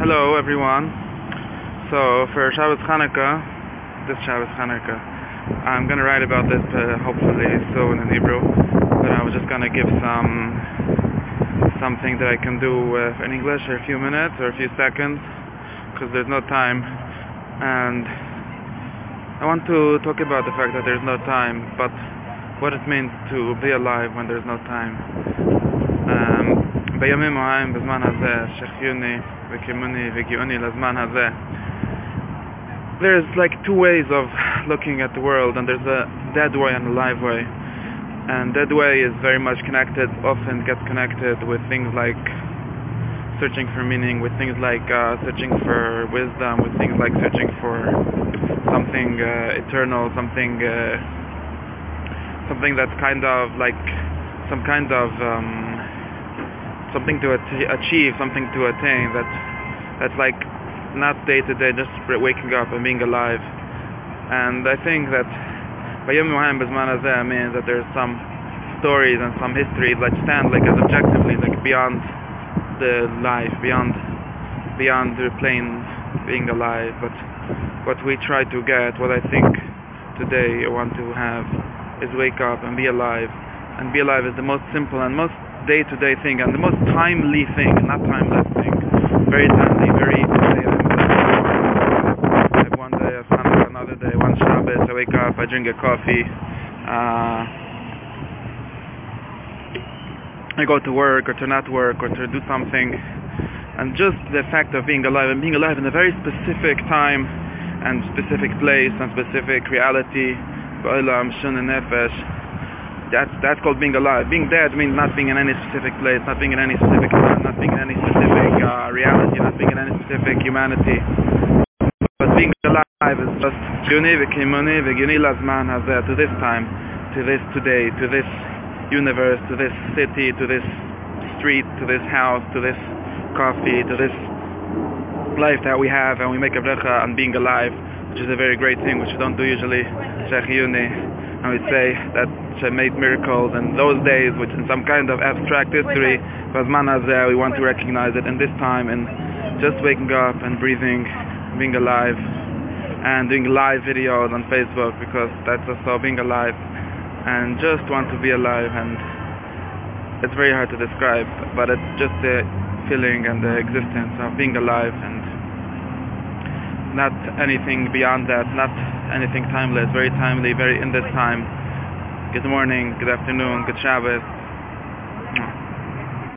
Hello everyone. So for Shabbos Hanukkah, this Shabbos Hanukkah, I'm gonna write about this uh, hopefully soon in Hebrew, but I was just gonna give some something that I can do uh, in English for a few minutes or a few seconds, because there's no time, and I want to talk about the fact that there's no time, but what it means to be alive when there's no time. בימים ההם בזמן הזה שחיוני וקימוני וגיוני לזמן הזה there's like two ways of looking at the world and there's a dead way and a live way and dead way is very much connected often gets connected with things like searching for meaning with things like uh, searching for wisdom with things like searching for something uh, eternal something uh, something that's kind of like some kind of um, something to achieve, something to attain that that's like not day to day, just waking up and being alive. And I think that Bayom Bezman means that there's some stories and some history that stand like as objectively like beyond the life, beyond beyond the plain being alive. But what we try to get, what I think today I want to have is wake up and be alive. And be alive is the most simple and most day-to-day thing and the most timely thing, not timeless thing. Very timely, very one day of Hanukkah, another day, one Shabbos, I wake up, I drink a coffee, uh, I go to work or to not work or to do something. And just the fact of being alive and being alive in a very specific time and specific place and specific reality, Ba'olam, Shun and Nefesh, that's that's called being alive. Being dead means not being in any specific place, not being in any specific time, not being in any specific uh, reality, not being in any specific humanity. But being alive is just Juni v'kimuni v'gini lazman hazeh to this time, to this today, to this universe, to this city, to this street, to this house, to this coffee, to this life that we have, and we make a brecha on being alive, which is a very great thing, which we don't do usually. Shechiyuni and we say that she made miracles in those days, which in some kind of abstract history, was there. we want to recognize it in this time and just waking up and breathing, being alive, and doing live videos on Facebook because that's also being alive, and just want to be alive, and it's very hard to describe, but it's just the feeling and the existence of being alive and not anything beyond that, not anything timeless, very timely, very in this time. Good morning, good afternoon, good Shabbos.